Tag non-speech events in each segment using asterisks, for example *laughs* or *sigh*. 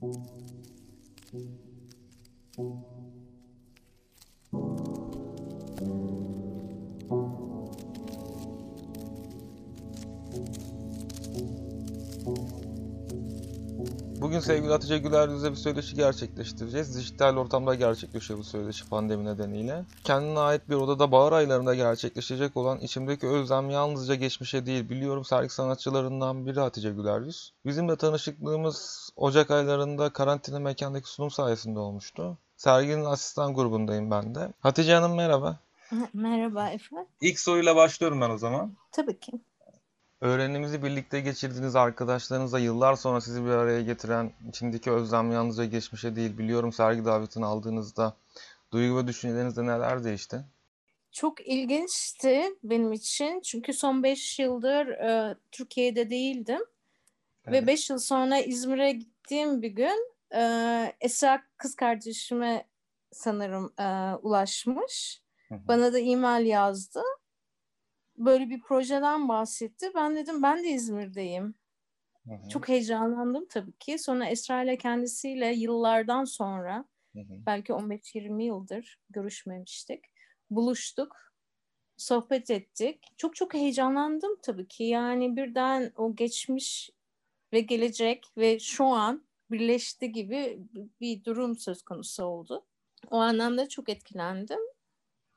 thank sevgili Hatice Güler bir söyleşi gerçekleştireceğiz. Dijital ortamda gerçekleşiyor bu söyleşi pandemi nedeniyle. Kendine ait bir odada bahar aylarında gerçekleşecek olan içimdeki özlem yalnızca geçmişe değil biliyorum sergi sanatçılarından biri Hatice Güler Yüz. Bizimle tanışıklığımız Ocak aylarında karantina mekandaki sunum sayesinde olmuştu. Serginin asistan grubundayım ben de. Hatice Hanım merhaba. *laughs* Merhaba Efe. İlk soruyla başlıyorum ben o zaman. Tabii ki. Öğrenimizi birlikte geçirdiğiniz arkadaşlarınızla yıllar sonra sizi bir araya getiren içindeki özlem yalnızca geçmişe değil biliyorum sergi davetini aldığınızda duygu ve düşüncelerinizde neler değişti? Çok ilginçti benim için. Çünkü son 5 yıldır e, Türkiye'de değildim. Evet. Ve 5 yıl sonra İzmir'e gittiğim bir gün e, Esra kız kardeşime sanırım e, ulaşmış. Hı hı. Bana da e-mail yazdı. Böyle bir projeden bahsetti. Ben dedim ben de İzmir'deyim. Hı hı, Çok heyecanlandım tabii ki. Sonra Esra ile kendisiyle yıllardan sonra hı hı. belki 15-20 yıldır görüşmemiştik. Buluştuk, sohbet ettik. Çok çok heyecanlandım tabii ki. Yani birden o geçmiş ve gelecek ve şu an birleşti gibi bir durum söz konusu oldu. O anlamda çok etkilendim.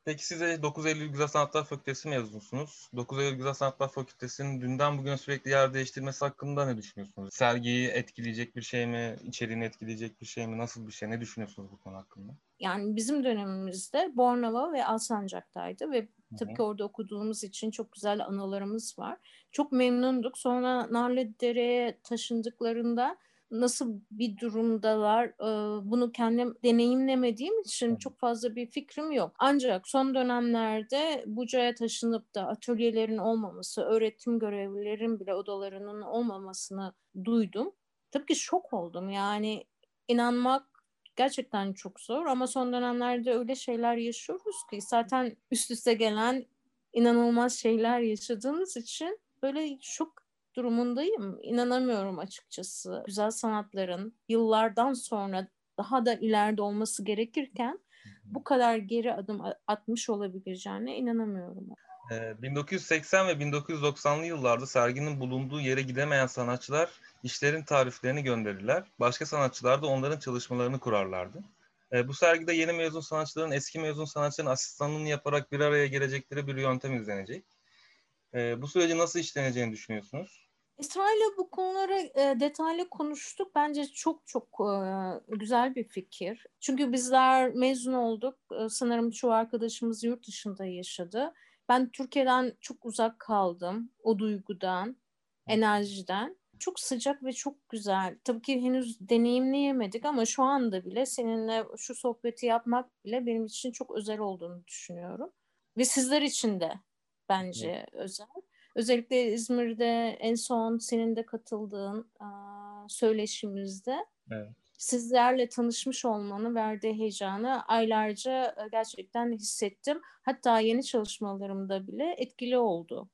Peki size 9 Eylül Güzel Sanatlar Fakültesi mezunusunuz. 9 Eylül Güzel Sanatlar Fakültesi'nin dünden bugüne sürekli yer değiştirmesi hakkında ne düşünüyorsunuz? Sergiyi etkileyecek bir şey mi? İçeriğini etkileyecek bir şey mi? Nasıl bir şey? Ne düşünüyorsunuz bu konu hakkında? Yani bizim dönemimizde Bornova ve Alsancak'taydı ve tabii ki orada okuduğumuz için çok güzel anılarımız var. Çok memnunduk. Sonra Narlıdere'ye taşındıklarında nasıl bir durumdalar e, bunu kendim deneyimlemediğim için çok fazla bir fikrim yok. Ancak son dönemlerde Buca'ya taşınıp da atölyelerin olmaması, öğretim görevlilerin bile odalarının olmamasını duydum. Tabii ki şok oldum. Yani inanmak gerçekten çok zor ama son dönemlerde öyle şeyler yaşıyoruz ki zaten üst üste gelen inanılmaz şeyler yaşadığımız için böyle şok durumundayım. İnanamıyorum açıkçası. Güzel sanatların yıllardan sonra daha da ileride olması gerekirken bu kadar geri adım atmış olabileceğine inanamıyorum. Ee, 1980 ve 1990'lı yıllarda serginin bulunduğu yere gidemeyen sanatçılar işlerin tariflerini gönderirler. Başka sanatçılar da onların çalışmalarını kurarlardı. Ee, bu sergide yeni mezun sanatçıların eski mezun sanatçıların asistanlığını yaparak bir araya gelecekleri bir yöntem izlenecek. Ee, bu süreci nasıl işleneceğini düşünüyorsunuz? Esra ile bu konuları e, detaylı konuştuk. Bence çok çok e, güzel bir fikir. Çünkü bizler mezun olduk. E, sanırım çoğu arkadaşımız yurt dışında yaşadı. Ben Türkiye'den çok uzak kaldım. O duygudan, enerjiden. Çok sıcak ve çok güzel. Tabii ki henüz deneyimleyemedik ama şu anda bile seninle şu sohbeti yapmak bile benim için çok özel olduğunu düşünüyorum. Ve sizler için de bence özel. Özellikle İzmir'de en son senin de katıldığın aa, söyleşimizde Evet. sizlerle tanışmış olmanın verdiği heyecanı aylarca e, gerçekten hissettim. Hatta yeni çalışmalarımda bile etkili oldu.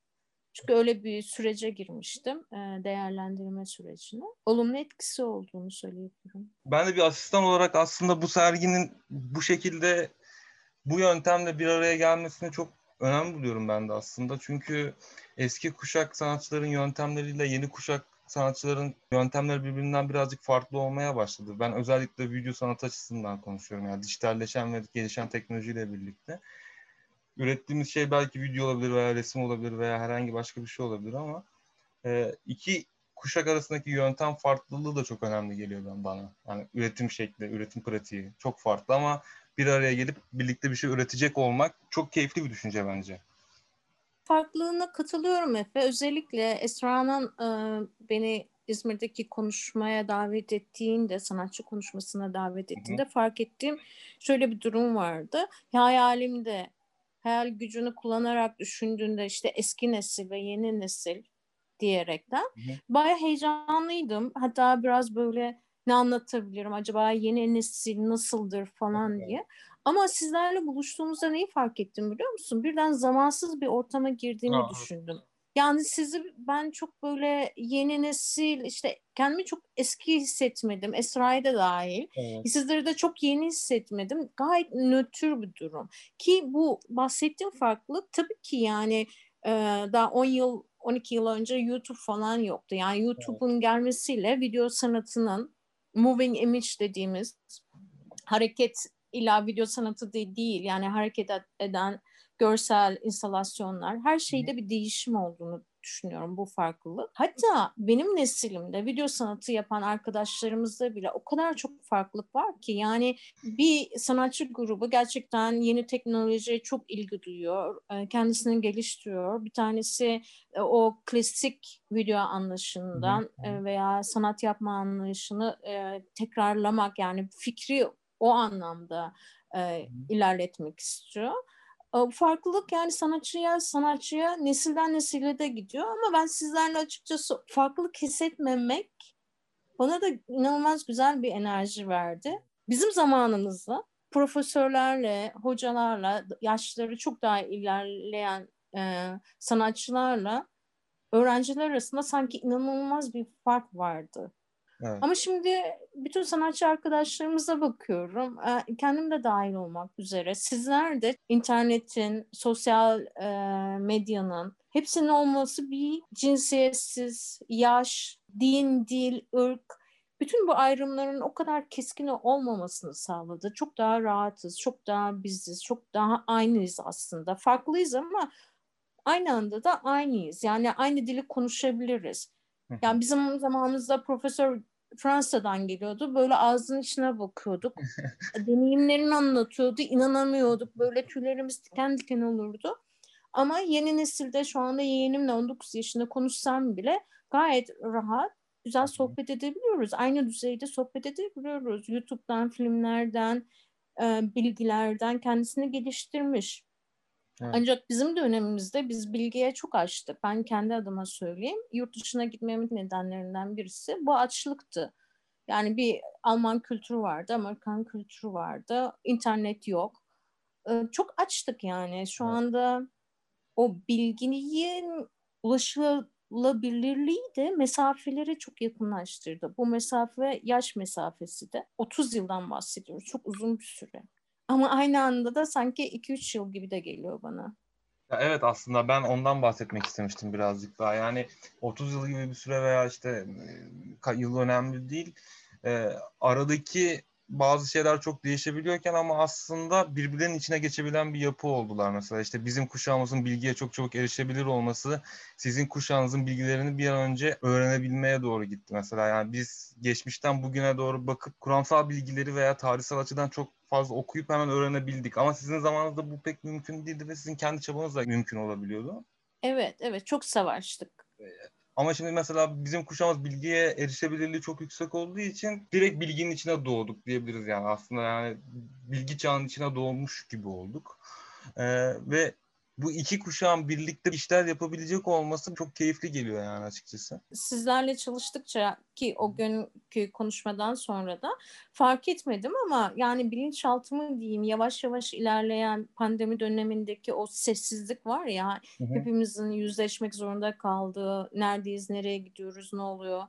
Çünkü öyle bir sürece girmiştim, e, değerlendirme sürecine. Olumlu etkisi olduğunu söyleyebilirim. Ben de bir asistan olarak aslında bu serginin bu şekilde bu yöntemle bir araya gelmesini çok önemli buluyorum ben de aslında. Çünkü eski kuşak sanatçıların yöntemleriyle yeni kuşak sanatçıların yöntemleri birbirinden birazcık farklı olmaya başladı. Ben özellikle video sanat açısından konuşuyorum. Yani dijitalleşen ve gelişen teknolojiyle birlikte. Ürettiğimiz şey belki video olabilir veya resim olabilir veya herhangi başka bir şey olabilir ama e, iki kuşak arasındaki yöntem farklılığı da çok önemli geliyor ben bana. Yani üretim şekli, üretim pratiği çok farklı ama bir araya gelip birlikte bir şey üretecek olmak çok keyifli bir düşünce bence. Farklılığına katılıyorum Efe. Özellikle Esra'nın e, beni İzmir'deki konuşmaya davet ettiğinde, sanatçı konuşmasına davet ettiğinde fark ettiğim şöyle bir durum vardı. Hayalimde, hayal gücünü kullanarak düşündüğünde işte eski nesil ve yeni nesil diyerekten Hı hı. bayağı heyecanlıydım. Hatta biraz böyle ne anlatabilirim acaba yeni nesil nasıldır falan diye. Ama sizlerle buluştuğumuzda neyi fark ettim biliyor musun? Birden zamansız bir ortama girdiğimi Aa. düşündüm. Yani sizi ben çok böyle yeni nesil işte kendimi çok eski hissetmedim. Esra'yı da dahil. Evet. Sizleri de çok yeni hissetmedim. Gayet nötr bir durum. Ki bu bahsettiğim farklılık tabii ki yani e, daha 10 yıl 12 yıl önce YouTube falan yoktu. Yani YouTube'un evet. gelmesiyle video sanatının moving image dediğimiz hareket illa video sanatı değil. Yani hareket eden görsel instalasyonlar. Her şeyde bir değişim olduğunu düşünüyorum bu farklılık. Hatta benim neslimde video sanatı yapan arkadaşlarımızda bile o kadar çok farklılık var ki yani bir sanatçı grubu gerçekten yeni teknolojiye çok ilgi duyuyor, e, kendisini geliştiriyor. Bir tanesi e, o klasik video anlayışından e, veya sanat yapma anlayışını tekrarlamak yani fikri o anlamda ilerletmek istiyor farklılık yani sanatçıya sanatçıya nesilden nesile de gidiyor ama ben sizlerle açıkçası farklılık hissetmemek bana da inanılmaz güzel bir enerji verdi. Bizim zamanımızda profesörlerle, hocalarla, yaşları çok daha ilerleyen e, sanatçılarla öğrenciler arasında sanki inanılmaz bir fark vardı. Evet. Ama şimdi bütün sanatçı arkadaşlarımıza bakıyorum. E, kendim de dahil olmak üzere. Sizler de internetin, sosyal e, medyanın hepsinin olması bir cinsiyetsiz, yaş, din, dil, ırk bütün bu ayrımların o kadar keskin olmamasını sağladı. Çok daha rahatız, çok daha biziz, çok daha aynıyız aslında. Farklıyız ama aynı anda da aynıyız. Yani aynı dili konuşabiliriz. Yani bizim zamanımızda Profesör Fransa'dan geliyordu. Böyle ağzının içine bakıyorduk. *laughs* Deneyimlerini anlatıyordu. İnanamıyorduk. Böyle tüylerimiz diken diken olurdu. Ama yeni nesilde şu anda yeğenimle 19 yaşında konuşsam bile gayet rahat güzel sohbet edebiliyoruz. Aynı düzeyde sohbet edebiliyoruz. YouTube'dan, filmlerden, bilgilerden kendisini geliştirmiş. Evet. Ancak bizim dönemimizde biz bilgiye çok açtık. Ben kendi adıma söyleyeyim. Yurt dışına gitmemin nedenlerinden birisi bu açlıktı. Yani bir Alman kültürü vardı, Amerikan kültürü vardı. İnternet yok. Ee, çok açtık yani. Şu evet. anda o bilginin ulaşılabilirliği de mesafeleri çok yakınlaştırdı. Bu mesafe yaş mesafesi de 30 yıldan bahsediyoruz. Çok uzun bir süre. Ama aynı anda da sanki 2-3 yıl gibi de geliyor bana. Ya evet aslında ben ondan bahsetmek istemiştim birazcık daha. Yani 30 yıl gibi bir süre veya işte yıl önemli değil. E, aradaki bazı şeyler çok değişebiliyorken ama aslında birbirlerinin içine geçebilen bir yapı oldular mesela. işte bizim kuşağımızın bilgiye çok çabuk erişebilir olması sizin kuşağınızın bilgilerini bir an önce öğrenebilmeye doğru gitti mesela. Yani biz geçmişten bugüne doğru bakıp kuramsal bilgileri veya tarihsel açıdan çok fazla okuyup hemen öğrenebildik. Ama sizin zamanınızda bu pek mümkün değildi ve sizin kendi çabanızla mümkün olabiliyordu. Evet, evet çok savaştık. Ama şimdi mesela bizim kuşağımız bilgiye erişebilirliği çok yüksek olduğu için direkt bilginin içine doğduk diyebiliriz yani aslında yani bilgi çağının içine doğmuş gibi olduk. Ee, ve bu iki kuşağın birlikte işler yapabilecek olması çok keyifli geliyor yani açıkçası. Sizlerle çalıştıkça ki o günkü konuşmadan sonra da fark etmedim ama yani bilinçaltımı diyeyim yavaş yavaş ilerleyen pandemi dönemindeki o sessizlik var ya hı hı. hepimizin yüzleşmek zorunda kaldığı neredeyiz, nereye gidiyoruz, ne oluyor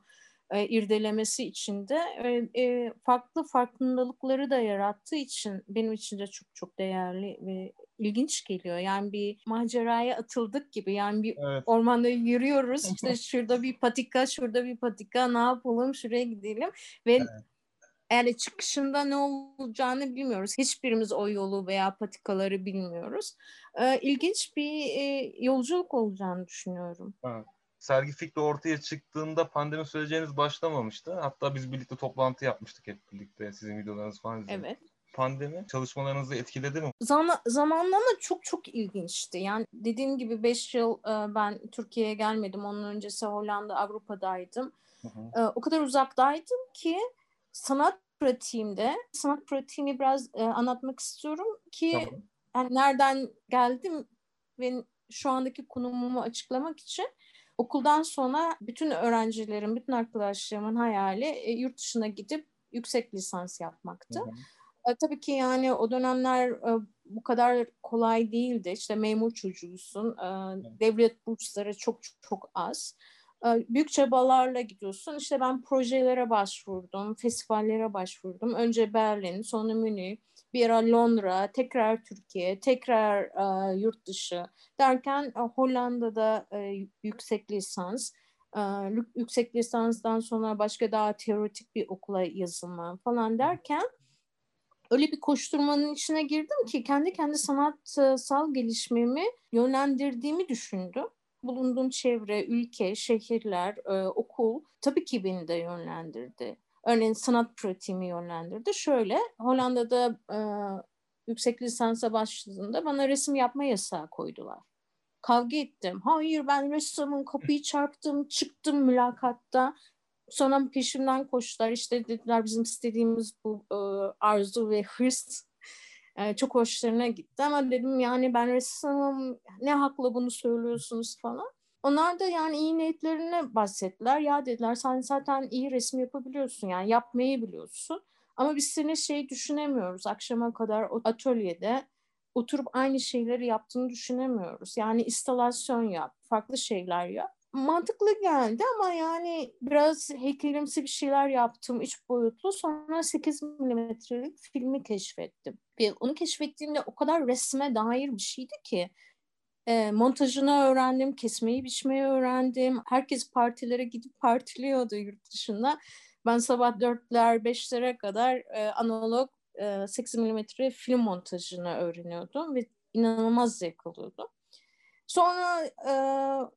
e, irdelemesi için de e, e, farklı farkındalıkları da yarattığı için benim için de çok çok değerli ve ilginç geliyor. Yani bir maceraya atıldık gibi. Yani bir evet. ormanda yürüyoruz. İşte şurada bir patika, şurada bir patika. Ne yapalım? Şuraya gidelim ve evet. Yani çıkışında ne olacağını bilmiyoruz. Hiçbirimiz o yolu veya patikaları bilmiyoruz. Ee, ilginç bir e, yolculuk olacağını düşünüyorum. Evet sergi fikri ortaya çıktığında pandemi söyleyeceğiniz başlamamıştı. Hatta biz birlikte toplantı yapmıştık hep birlikte sizin videolarınız falan izledik. Evet. Pandemi çalışmalarınızı etkiledi mi? Zaman, zamanlama çok çok ilginçti. Yani dediğim gibi 5 yıl e, ben Türkiye'ye gelmedim. Onun öncesi Hollanda, Avrupa'daydım. Hı hı. E, o kadar uzaktaydım ki sanat pratiğimde, sanat pratiğini biraz e, anlatmak istiyorum ki tamam. yani nereden geldim ve şu andaki konumumu açıklamak için Okuldan sonra bütün öğrencilerin, bütün arkadaşlarımın hayali e, yurt dışına gidip yüksek lisans yapmaktı. Hı hı. E, tabii ki yani o dönemler e, bu kadar kolay değildi. İşte memur çocuğusun, e, devlet bursları çok çok az. E, büyük çabalarla gidiyorsun. İşte ben projelere başvurdum, festivallere başvurdum. Önce Berlin, sonra Münih, bir ara Londra, tekrar Türkiye, tekrar e, yurt dışı derken e, Hollanda'da e, yüksek lisans, yüksek lisanstan sonra başka daha teoretik bir okula yazılma falan derken öyle bir koşturmanın içine girdim ki kendi kendi sanatsal gelişmemi yönlendirdiğimi düşündüm. Bulunduğum çevre, ülke, şehirler, e, okul tabii ki beni de yönlendirdi. Örneğin sanat pratiğimi yönlendirdi. Şöyle Hollanda'da e, yüksek lisansa başladığında bana resim yapma yasağı koydular. Kavga ettim. Hayır ben ressamın kapıyı çarptım, çıktım mülakatta. Sonra peşimden koştular. İşte dediler bizim istediğimiz bu e, arzu ve hırs e, çok hoşlarına gitti. Ama dedim yani ben ressamım ne hakla bunu söylüyorsunuz falan. Onlar da yani iyi niyetlerine bahsettiler. Ya dediler sen zaten iyi resim yapabiliyorsun yani yapmayı biliyorsun. Ama biz seni şey düşünemiyoruz akşama kadar atölyede oturup aynı şeyleri yaptığını düşünemiyoruz. Yani instalasyon yap, farklı şeyler yap. Mantıklı geldi ama yani biraz heykelimsi bir şeyler yaptım üç boyutlu. Sonra 8 milimetrelik filmi keşfettim. Ve onu keşfettiğimde o kadar resme dair bir şeydi ki e, montajını öğrendim, kesmeyi biçmeyi öğrendim. Herkes partilere gidip partiliyordu yurt dışında. Ben sabah dörtler, beşlere kadar e, analog e, 8 milimetre film montajını öğreniyordum ve inanılmaz zevk alıyordum. Sonra e,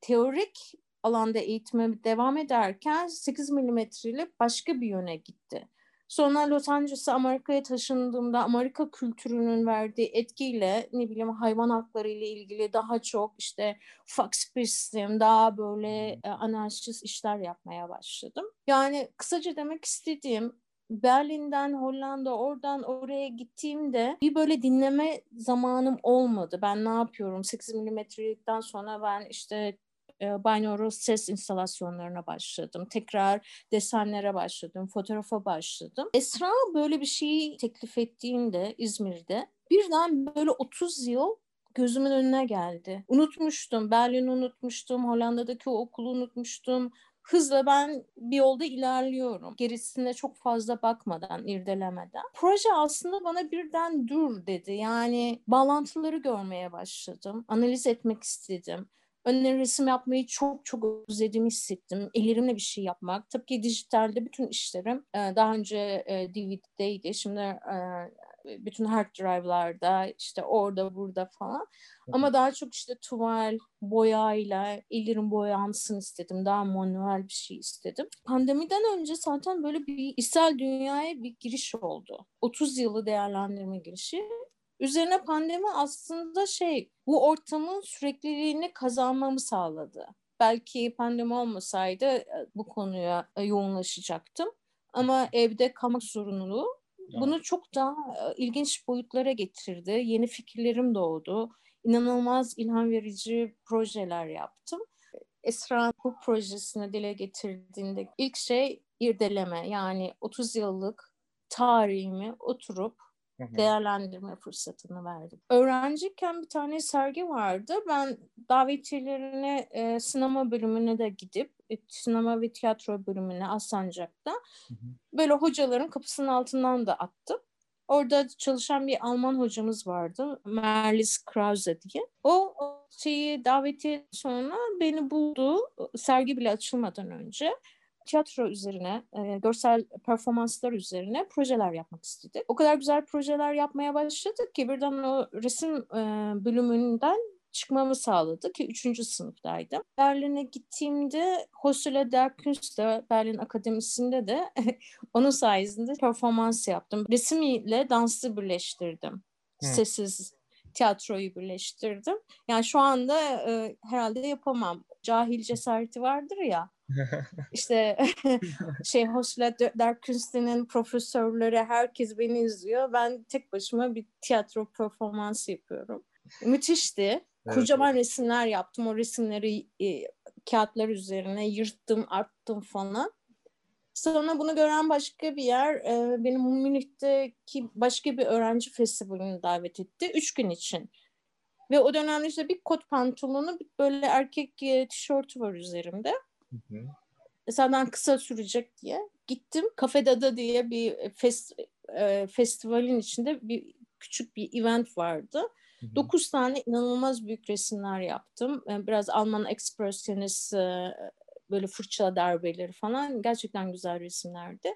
teorik alanda eğitime devam ederken 8 milimetreyle başka bir yöne gitti. Sonra Los Angeles'a Amerika'ya taşındığımda Amerika kültürünün verdiği etkiyle ne bileyim hayvan hakları ile ilgili daha çok işte Fox Prism daha böyle e, anarşist işler yapmaya başladım. Yani kısaca demek istediğim Berlin'den Hollanda oradan oraya gittiğimde bir böyle dinleme zamanım olmadı. Ben ne yapıyorum? 8 milimetrelikten sonra ben işte e, binaural ses instalasyonlarına başladım. Tekrar desenlere başladım, fotoğrafa başladım. Esra böyle bir şeyi teklif ettiğinde İzmir'de birden böyle 30 yıl gözümün önüne geldi. Unutmuştum. Berlin'i unutmuştum. Hollanda'daki okulu unutmuştum. Hızla ben bir yolda ilerliyorum. Gerisine çok fazla bakmadan, irdelemeden. Proje aslında bana birden dur dedi. Yani bağlantıları görmeye başladım. Analiz etmek istedim. Önüne resim yapmayı çok çok özlediğimi hissettim. Ellerimle bir şey yapmak. Tabii ki dijitalde bütün işlerim daha önce DVD'deydi. Şimdi bütün hard drive'larda işte orada burada falan. Ama daha çok işte tuval, boyayla ellerim boyansın istedim. Daha manuel bir şey istedim. Pandemiden önce zaten böyle bir içsel dünyaya bir giriş oldu. 30 yılı değerlendirme girişi. Üzerine pandemi aslında şey bu ortamın sürekliliğini kazanmamı sağladı. Belki pandemi olmasaydı e, bu konuya e, yoğunlaşacaktım. Ama evde kalmak zorunluluğu bunu çok daha e, ilginç boyutlara getirdi. Yeni fikirlerim doğdu. İnanılmaz ilham verici projeler yaptım. Esra bu projesini dile getirdiğinde ilk şey irdeleme. Yani 30 yıllık tarihimi oturup değerlendirme fırsatını verdim. Öğrenciyken bir tane sergi vardı. Ben davetiyelerine e, sinema bölümüne de gidip e, sinema ve tiyatro bölümüne Asancak'ta böyle hocaların kapısının altından da attım. Orada çalışan bir Alman hocamız vardı. Merlis Krause diye. O, şeyi davetiye sonra beni buldu. Sergi bile açılmadan önce tiyatro üzerine, e, görsel performanslar üzerine projeler yapmak istedik. O kadar güzel projeler yapmaya başladık ki birden o resim e, bölümünden çıkmamı sağladı ki üçüncü sınıftaydım. Berlin'e gittiğimde Hochschule der Künste, Berlin Akademisi'nde de *laughs* onun sayesinde performans yaptım. Resim ile dansı birleştirdim. Hı. Sessiz tiyatroyu birleştirdim. Yani şu anda e, herhalde yapamam. Cahil cesareti vardır ya *laughs* işte *laughs* şey Hoşla der profesörleri herkes beni izliyor. Ben tek başıma bir tiyatro performansı yapıyorum. Müthişti. Evet. Kocaman resimler yaptım. O resimleri e, kağıtlar üzerine yırttım, arttım falan. Sonra bunu gören başka bir yer e, benim Münih'teki başka bir öğrenci festivalini davet etti. Üç gün için. Ve o dönemde işte bir kot pantolonu, böyle erkek e, tişörtü var üzerimde. Hı hı. Ben kısa sürecek diye. Gittim Cafe Dada diye bir fest, e, festivalin içinde bir küçük bir event vardı. Hı Dokuz tane inanılmaz büyük resimler yaptım. E, biraz Alman ekspresyonist e, böyle fırça darbeleri falan gerçekten güzel resimlerdi.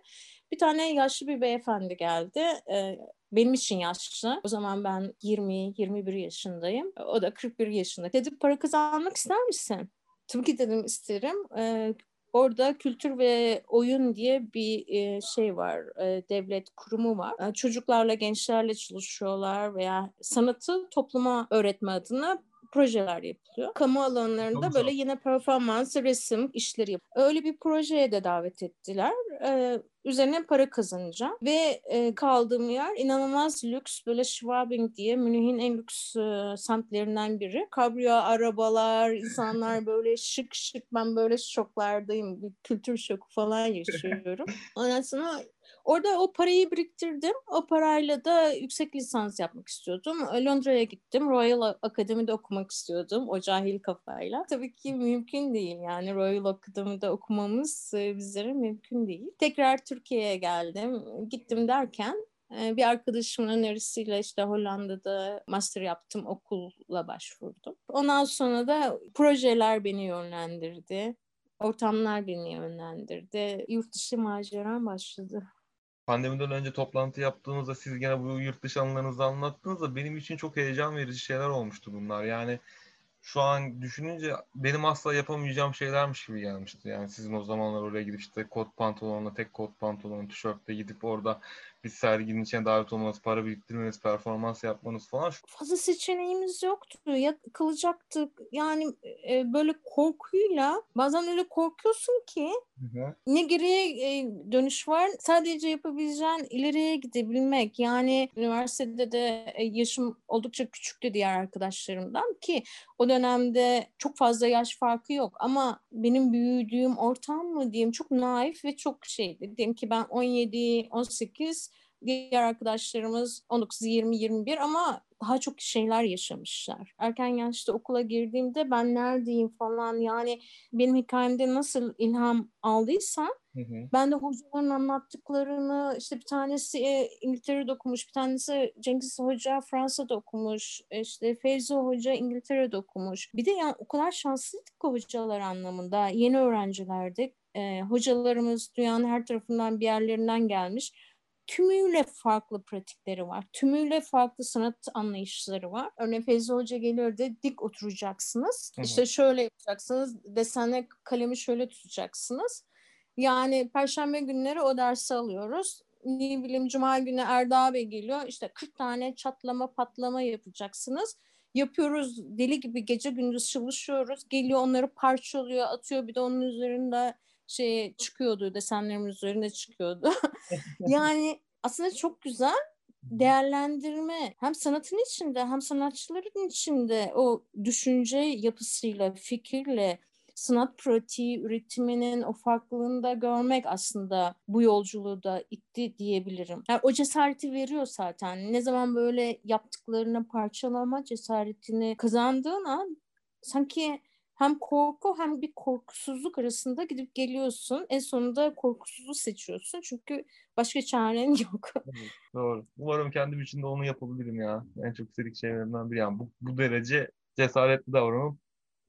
Bir tane yaşlı bir beyefendi geldi. E, benim için yaşlı. O zaman ben 20-21 yaşındayım. O da 41 yaşında. Dedi para kazanmak ister misin? Tabii ki dedim isterim. E, Orada kültür ve oyun diye bir e, şey var, e, devlet kurumu var. E, çocuklarla, gençlerle çalışıyorlar veya sanatı topluma öğretme adına projeler yapılıyor. Kamu alanlarında Çok böyle yine performans, resim işleri yapıyor. Öyle bir projeye de davet ettiler. Ee, üzerine para kazanacağım. Ve e, kaldığım yer inanılmaz lüks böyle Schwabing diye Münih'in en lüks e, semtlerinden biri. Kabrio arabalar, insanlar *laughs* böyle şık şık ben böyle şoklardayım. Bir kültür şoku falan yaşıyorum. *laughs* Ondan sonra Orada o parayı biriktirdim. O parayla da yüksek lisans yapmak istiyordum. Londra'ya gittim. Royal Akademi'de okumak istiyordum. O cahil kafayla. Tabii ki mümkün değil. Yani Royal Akademi'de okumamız e, bizlere mümkün değil. Tekrar Türkiye'ye geldim. Gittim derken e, bir arkadaşımın önerisiyle işte Hollanda'da master yaptım, okulla başvurdum. Ondan sonra da projeler beni yönlendirdi. Ortamlar beni yönlendirdi. Yurt dışı maceram başladı pandemiden önce toplantı yaptığımızda siz gene bu yurt dışı anılarınızı anlattığınızda benim için çok heyecan verici şeyler olmuştu bunlar. Yani şu an düşününce benim asla yapamayacağım şeylermiş gibi gelmişti. Yani sizin o zamanlar oraya gidip işte kot pantolonla, tek kot pantolon, tişörtle gidip orada bir serginin içine davet olmanız, para biriktirmeniz, performans yapmanız falan. Fazla seçeneğimiz yoktu. Ya kalacaktık. Yani e, böyle korkuyla bazen öyle korkuyorsun ki Hı-hı. ne geriye e, dönüş var. Sadece yapabileceğin ileriye gidebilmek. Yani üniversitede de e, yaşım oldukça küçüktü diğer arkadaşlarımdan ki o dönemde çok fazla yaş farkı yok ama benim büyüdüğüm ortam mı diyeyim çok naif ve çok şeydi. Diyelim ki ben 17 18 diğer arkadaşlarımız 19, 20, 21 ama daha çok şeyler yaşamışlar. Erken yaşta okula girdiğimde ben neredeyim falan yani benim hikayemde nasıl ilham aldıysam Hı hı. Ben de hocaların anlattıklarını işte bir tanesi e, İngiltere'de okumuş, bir tanesi Cengiz Hoca Fransa'da okumuş, işte Feyzo Hoca İngiltere'de okumuş. Bir de yani o kadar şanslıydık ki hocalar anlamında. Yeni öğrencilerdik. E, hocalarımız dünyanın her tarafından bir yerlerinden gelmiş tümüyle farklı pratikleri var. Tümüyle farklı sanat anlayışları var. Örneğin Feyzi Hoca geliyor de dik oturacaksınız. Hı hı. İşte şöyle yapacaksınız. Desenle kalemi şöyle tutacaksınız. Yani perşembe günleri o dersi alıyoruz. Ne bileyim cuma günü Erda Bey geliyor. İşte 40 tane çatlama patlama yapacaksınız. Yapıyoruz deli gibi gece gündüz çalışıyoruz. Geliyor onları parçalıyor, atıyor. Bir de onun üzerinde şey çıkıyordu, desenlerimiz üzerinde çıkıyordu. *laughs* yani aslında çok güzel değerlendirme hem sanatın içinde hem sanatçıların içinde o düşünce yapısıyla, fikirle sanat pratiği üretiminin o farklılığını da görmek aslında bu yolculuğu da itti diyebilirim. Yani o cesareti veriyor zaten. Ne zaman böyle yaptıklarını parçalama cesaretini kazandığın an sanki hem korku hem bir korkusuzluk arasında gidip geliyorsun. En sonunda korkusuzu seçiyorsun. Çünkü başka çaren *laughs* yok. doğru. Umarım kendim için de onu yapabilirim ya. En çok istediğim şeylerimden biri. Yani bu, bu derece cesaretli davranıp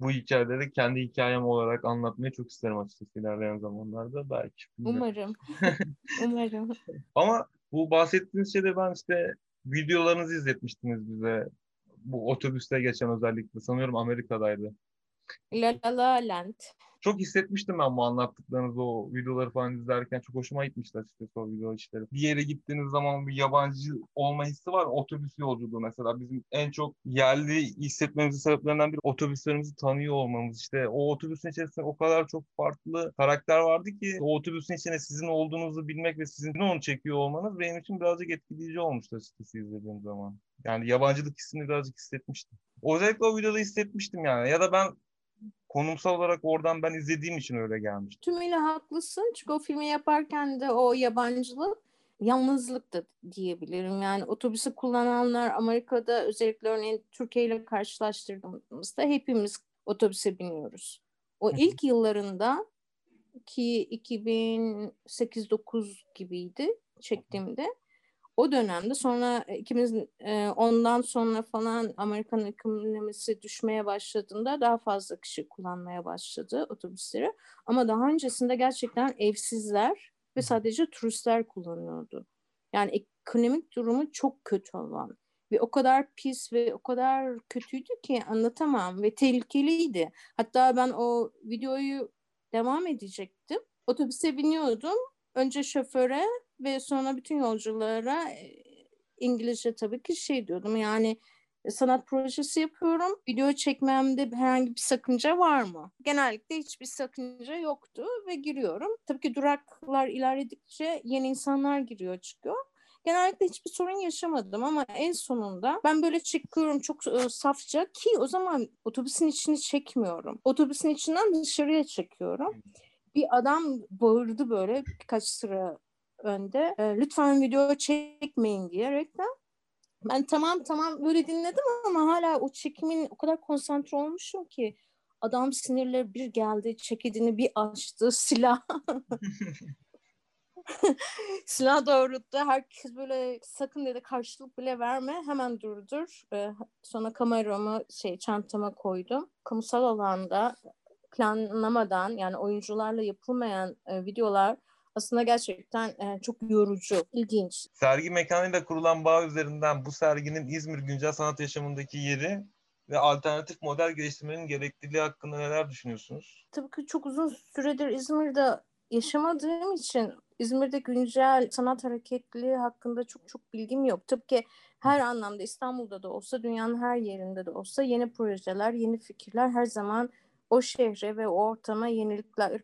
bu hikayeleri kendi hikayem olarak anlatmayı çok isterim açıkçası ilerleyen zamanlarda. Belki. Umarım. *laughs* Umarım. Ama bu bahsettiğiniz şeyde ben işte videolarınızı izletmiştiniz bize. Bu otobüste geçen özellikle. Sanıyorum Amerika'daydı. La La La Land. Çok hissetmiştim ben bu anlattıklarınızı o videoları falan izlerken çok hoşuma gitmişti açıkçası o video işleri. Bir yere gittiğiniz zaman bir yabancı olma hissi var. Otobüs yolculuğu mesela bizim en çok yerli hissetmemizin sebeplerinden biri otobüslerimizi tanıyor olmamız. İşte o otobüsün içerisinde o kadar çok farklı karakter vardı ki o otobüsün içinde sizin olduğunuzu bilmek ve sizin onu çekiyor olmanız benim için birazcık etkileyici olmuştu açıkçası izlediğim zaman. Yani yabancılık hissini birazcık hissetmiştim. Özellikle o videoda hissetmiştim yani. Ya da ben konumsal olarak oradan ben izlediğim için öyle gelmiş. Tümüyle haklısın çünkü o filmi yaparken de o yabancılık yalnızlık da diyebilirim. Yani otobüsü kullananlar Amerika'da özellikle örneğin Türkiye ile karşılaştırdığımızda hepimiz otobüse biniyoruz. O ilk yıllarında ki 2008-9 gibiydi çektiğimde o dönemde sonra ikimiz e, ondan sonra falan Amerikan ekonomisi düşmeye başladığında daha fazla kişi kullanmaya başladı otobüsleri. Ama daha öncesinde gerçekten evsizler ve sadece turistler kullanıyordu. Yani ekonomik durumu çok kötü olan ve o kadar pis ve o kadar kötüydü ki anlatamam ve tehlikeliydi. Hatta ben o videoyu devam edecektim. Otobüse biniyordum. Önce şoföre ve sonra bütün yolculara İngilizce tabii ki şey diyordum yani sanat projesi yapıyorum. Video çekmemde herhangi bir sakınca var mı? Genellikle hiçbir sakınca yoktu ve giriyorum. Tabii ki duraklar ilerledikçe yeni insanlar giriyor çıkıyor. Genellikle hiçbir sorun yaşamadım ama en sonunda ben böyle çıkıyorum çok e, safça ki o zaman otobüsün içini çekmiyorum. Otobüsün içinden dışarıya çekiyorum. Bir adam bağırdı böyle birkaç sıra önde. E, lütfen video çekmeyin diyerekten. Ben tamam tamam böyle dinledim ama hala o çekimin o kadar konsantre olmuşum ki adam sinirleri bir geldi, çekidini bir açtı, *laughs* silah *laughs* silah doğrulttu. Herkes böyle sakın dedi karşılık bile verme. Hemen durdur. Ee, sonra kameramı şey çantama koydum. Kamusal alanda planlamadan yani oyuncularla yapılmayan e, videolar aslında gerçekten e, çok yorucu, ilginç. Sergi mekanıyla kurulan bağ üzerinden bu serginin İzmir güncel sanat yaşamındaki yeri ve alternatif model geliştirmenin gerekliliği hakkında neler düşünüyorsunuz? Tabii ki çok uzun süredir İzmir'de yaşamadığım için İzmir'de güncel sanat hareketliliği hakkında çok çok bilgim yok. Tabii ki her anlamda İstanbul'da da olsa, dünyanın her yerinde de olsa yeni projeler, yeni fikirler her zaman o şehre ve o ortama yenilikler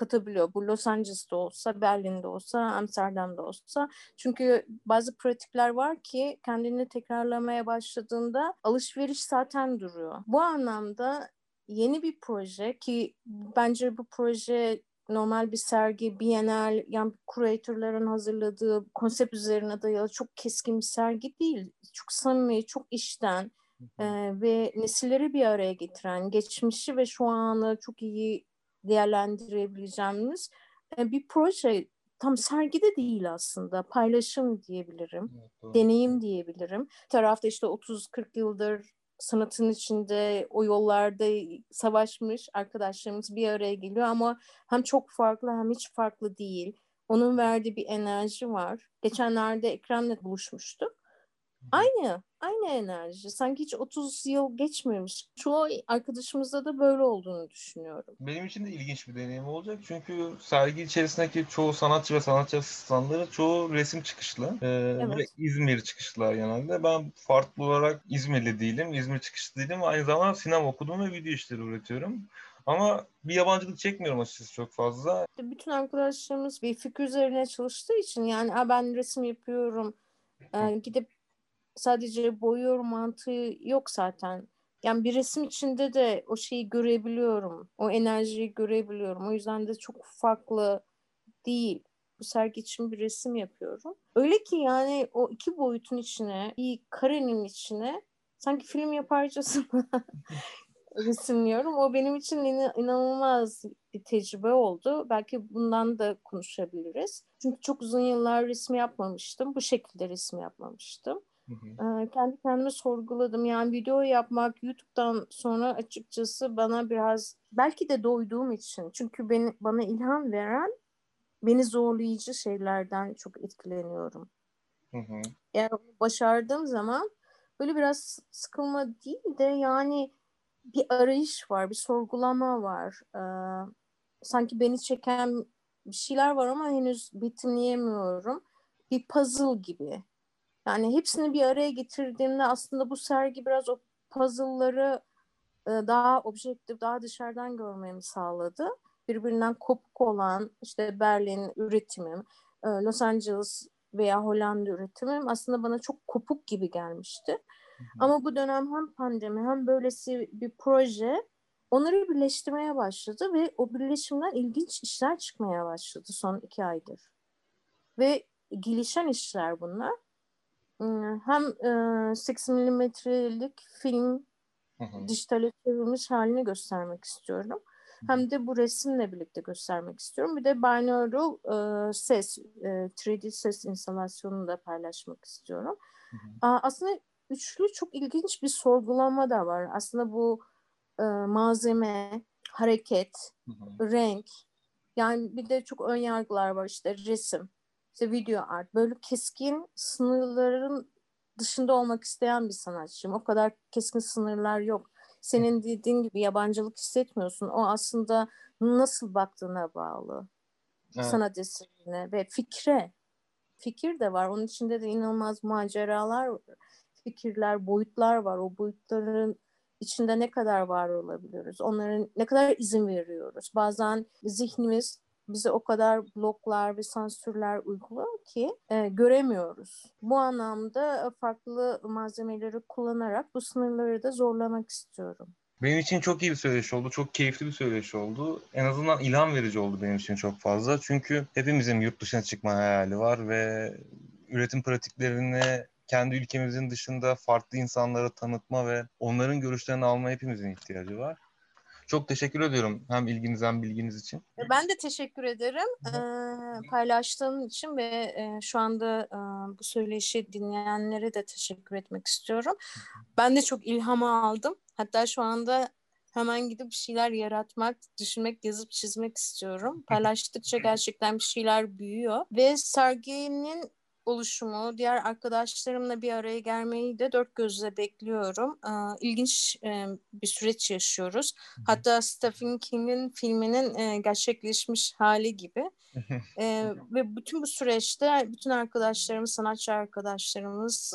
katabiliyor. Bu Los Angeles'ta olsa, Berlin'de olsa, Amsterdam'da olsa. Çünkü bazı pratikler var ki kendini tekrarlamaya başladığında alışveriş zaten duruyor. Bu anlamda yeni bir proje ki bence bu proje normal bir sergi, bienal, yani kuratörlerin hazırladığı konsept üzerine dayalı çok keskin bir sergi değil. Çok samimi, çok işten e, ve nesilleri bir araya getiren, geçmişi ve şu anı çok iyi değerlendirebileceğimiz e, bir proje. Tam sergi de değil aslında, paylaşım diyebilirim, evet, deneyim diyebilirim. Bir tarafta işte 30-40 yıldır sanatın içinde o yollarda savaşmış arkadaşlarımız bir araya geliyor ama hem çok farklı hem hiç farklı değil. Onun verdiği bir enerji var. Geçenlerde Ekrem'le buluşmuştuk. Aynı, aynı enerji. Sanki hiç 30 yıl geçmemiş. Çoğu arkadaşımızda da böyle olduğunu düşünüyorum. Benim için de ilginç bir deneyim olacak. Çünkü sergi içerisindeki çoğu sanatçı ve sanatçı asistanları çoğu resim çıkışlı. Ee, evet. Ve İzmir çıkışlılar genelde. Ben farklı olarak İzmirli değilim. İzmir çıkışlı değilim. Aynı zamanda sinema okudum ve video işleri üretiyorum. Ama bir yabancılık çekmiyorum açıkçası çok fazla. Bütün arkadaşlarımız bir fikir üzerine çalıştığı için yani ben resim yapıyorum. Ee, gidip sadece boyuyor mantığı yok zaten. Yani bir resim içinde de o şeyi görebiliyorum. O enerjiyi görebiliyorum. O yüzden de çok farklı değil. Bu sergi için bir resim yapıyorum. Öyle ki yani o iki boyutun içine, bir karenin içine sanki film yaparcasına *laughs* resimliyorum. O benim için in- inanılmaz bir tecrübe oldu. Belki bundan da konuşabiliriz. Çünkü çok uzun yıllar resim yapmamıştım. Bu şekilde resim yapmamıştım. Hı Kendi kendime sorguladım. Yani video yapmak YouTube'dan sonra açıkçası bana biraz belki de doyduğum için. Çünkü beni bana ilham veren beni zorlayıcı şeylerden çok etkileniyorum. Hı hı. Yani başardığım zaman böyle biraz sıkılma değil de yani bir arayış var, bir sorgulama var. Ee, sanki beni çeken bir şeyler var ama henüz betimleyemiyorum. Bir puzzle gibi. Yani hepsini bir araya getirdiğimde aslında bu sergi biraz o puzzle'ları e, daha objektif, daha dışarıdan görmemi sağladı. Birbirinden kopuk olan işte Berlin üretimim, e, Los Angeles veya Hollanda üretimim aslında bana çok kopuk gibi gelmişti. Hı hı. Ama bu dönem hem pandemi hem böylesi bir proje onları birleştirmeye başladı ve o birleşimden ilginç işler çıkmaya başladı son iki aydır. Ve gelişen işler bunlar. Hem e, 8 milimetrelik film dijitale çevrilmiş halini göstermek istiyorum. Hem de bu resimle birlikte göstermek istiyorum. Bir de binaural e, ses, e, 3D ses instalasyonunu da paylaşmak istiyorum. Hı hı. Aslında üçlü çok ilginç bir sorgulama da var. Aslında bu e, malzeme, hareket, hı hı. renk, yani bir de çok ön yargılar var işte resim, işte video art. Böyle keskin sınırların dışında olmak isteyen bir sanatçıyım. O kadar keskin sınırlar yok. Senin dediğin gibi yabancılık hissetmiyorsun. O aslında nasıl baktığına bağlı. Evet. Sanat eserine ve fikre. Fikir de var. Onun içinde de inanılmaz maceralar var. Fikirler, boyutlar var. O boyutların içinde ne kadar var olabiliyoruz? Onların ne kadar izin veriyoruz? Bazen zihnimiz bize o kadar bloklar ve sansürler uyguluyor ki e, göremiyoruz. Bu anlamda farklı malzemeleri kullanarak bu sınırları da zorlamak istiyorum. Benim için çok iyi bir söyleşi oldu. Çok keyifli bir söyleşi oldu. En azından ilham verici oldu benim için çok fazla. Çünkü hepimizin yurt dışına çıkma hayali var ve üretim pratiklerini kendi ülkemizin dışında farklı insanlara tanıtma ve onların görüşlerini alma hepimizin ihtiyacı var. Çok teşekkür ediyorum hem ilginiz hem bilginiz için. E, ben de teşekkür ederim ee, paylaştığın için ve e, şu anda e, bu söyleşi dinleyenlere de teşekkür etmek istiyorum. Ben de çok ilham aldım. Hatta şu anda hemen gidip bir şeyler yaratmak, düşünmek, yazıp çizmek istiyorum. Paylaştıkça gerçekten bir şeyler büyüyor. Ve serginin oluşumu, diğer arkadaşlarımla bir araya gelmeyi de dört gözle bekliyorum. İlginç bir süreç yaşıyoruz. Hatta Stephen King'in filminin gerçekleşmiş hali gibi. *laughs* ve bütün bu süreçte bütün arkadaşlarımız, sanatçı arkadaşlarımız,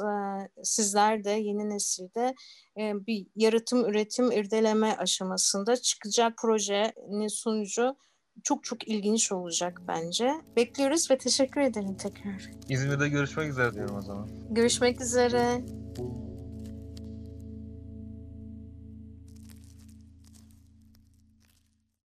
sizler de yeni nesilde bir yaratım, üretim, irdeleme aşamasında çıkacak projenin sonucu çok çok ilginç olacak bence. Bekliyoruz ve teşekkür ederim tekrar. İzmir'de görüşmek üzere diyorum o zaman. Görüşmek üzere.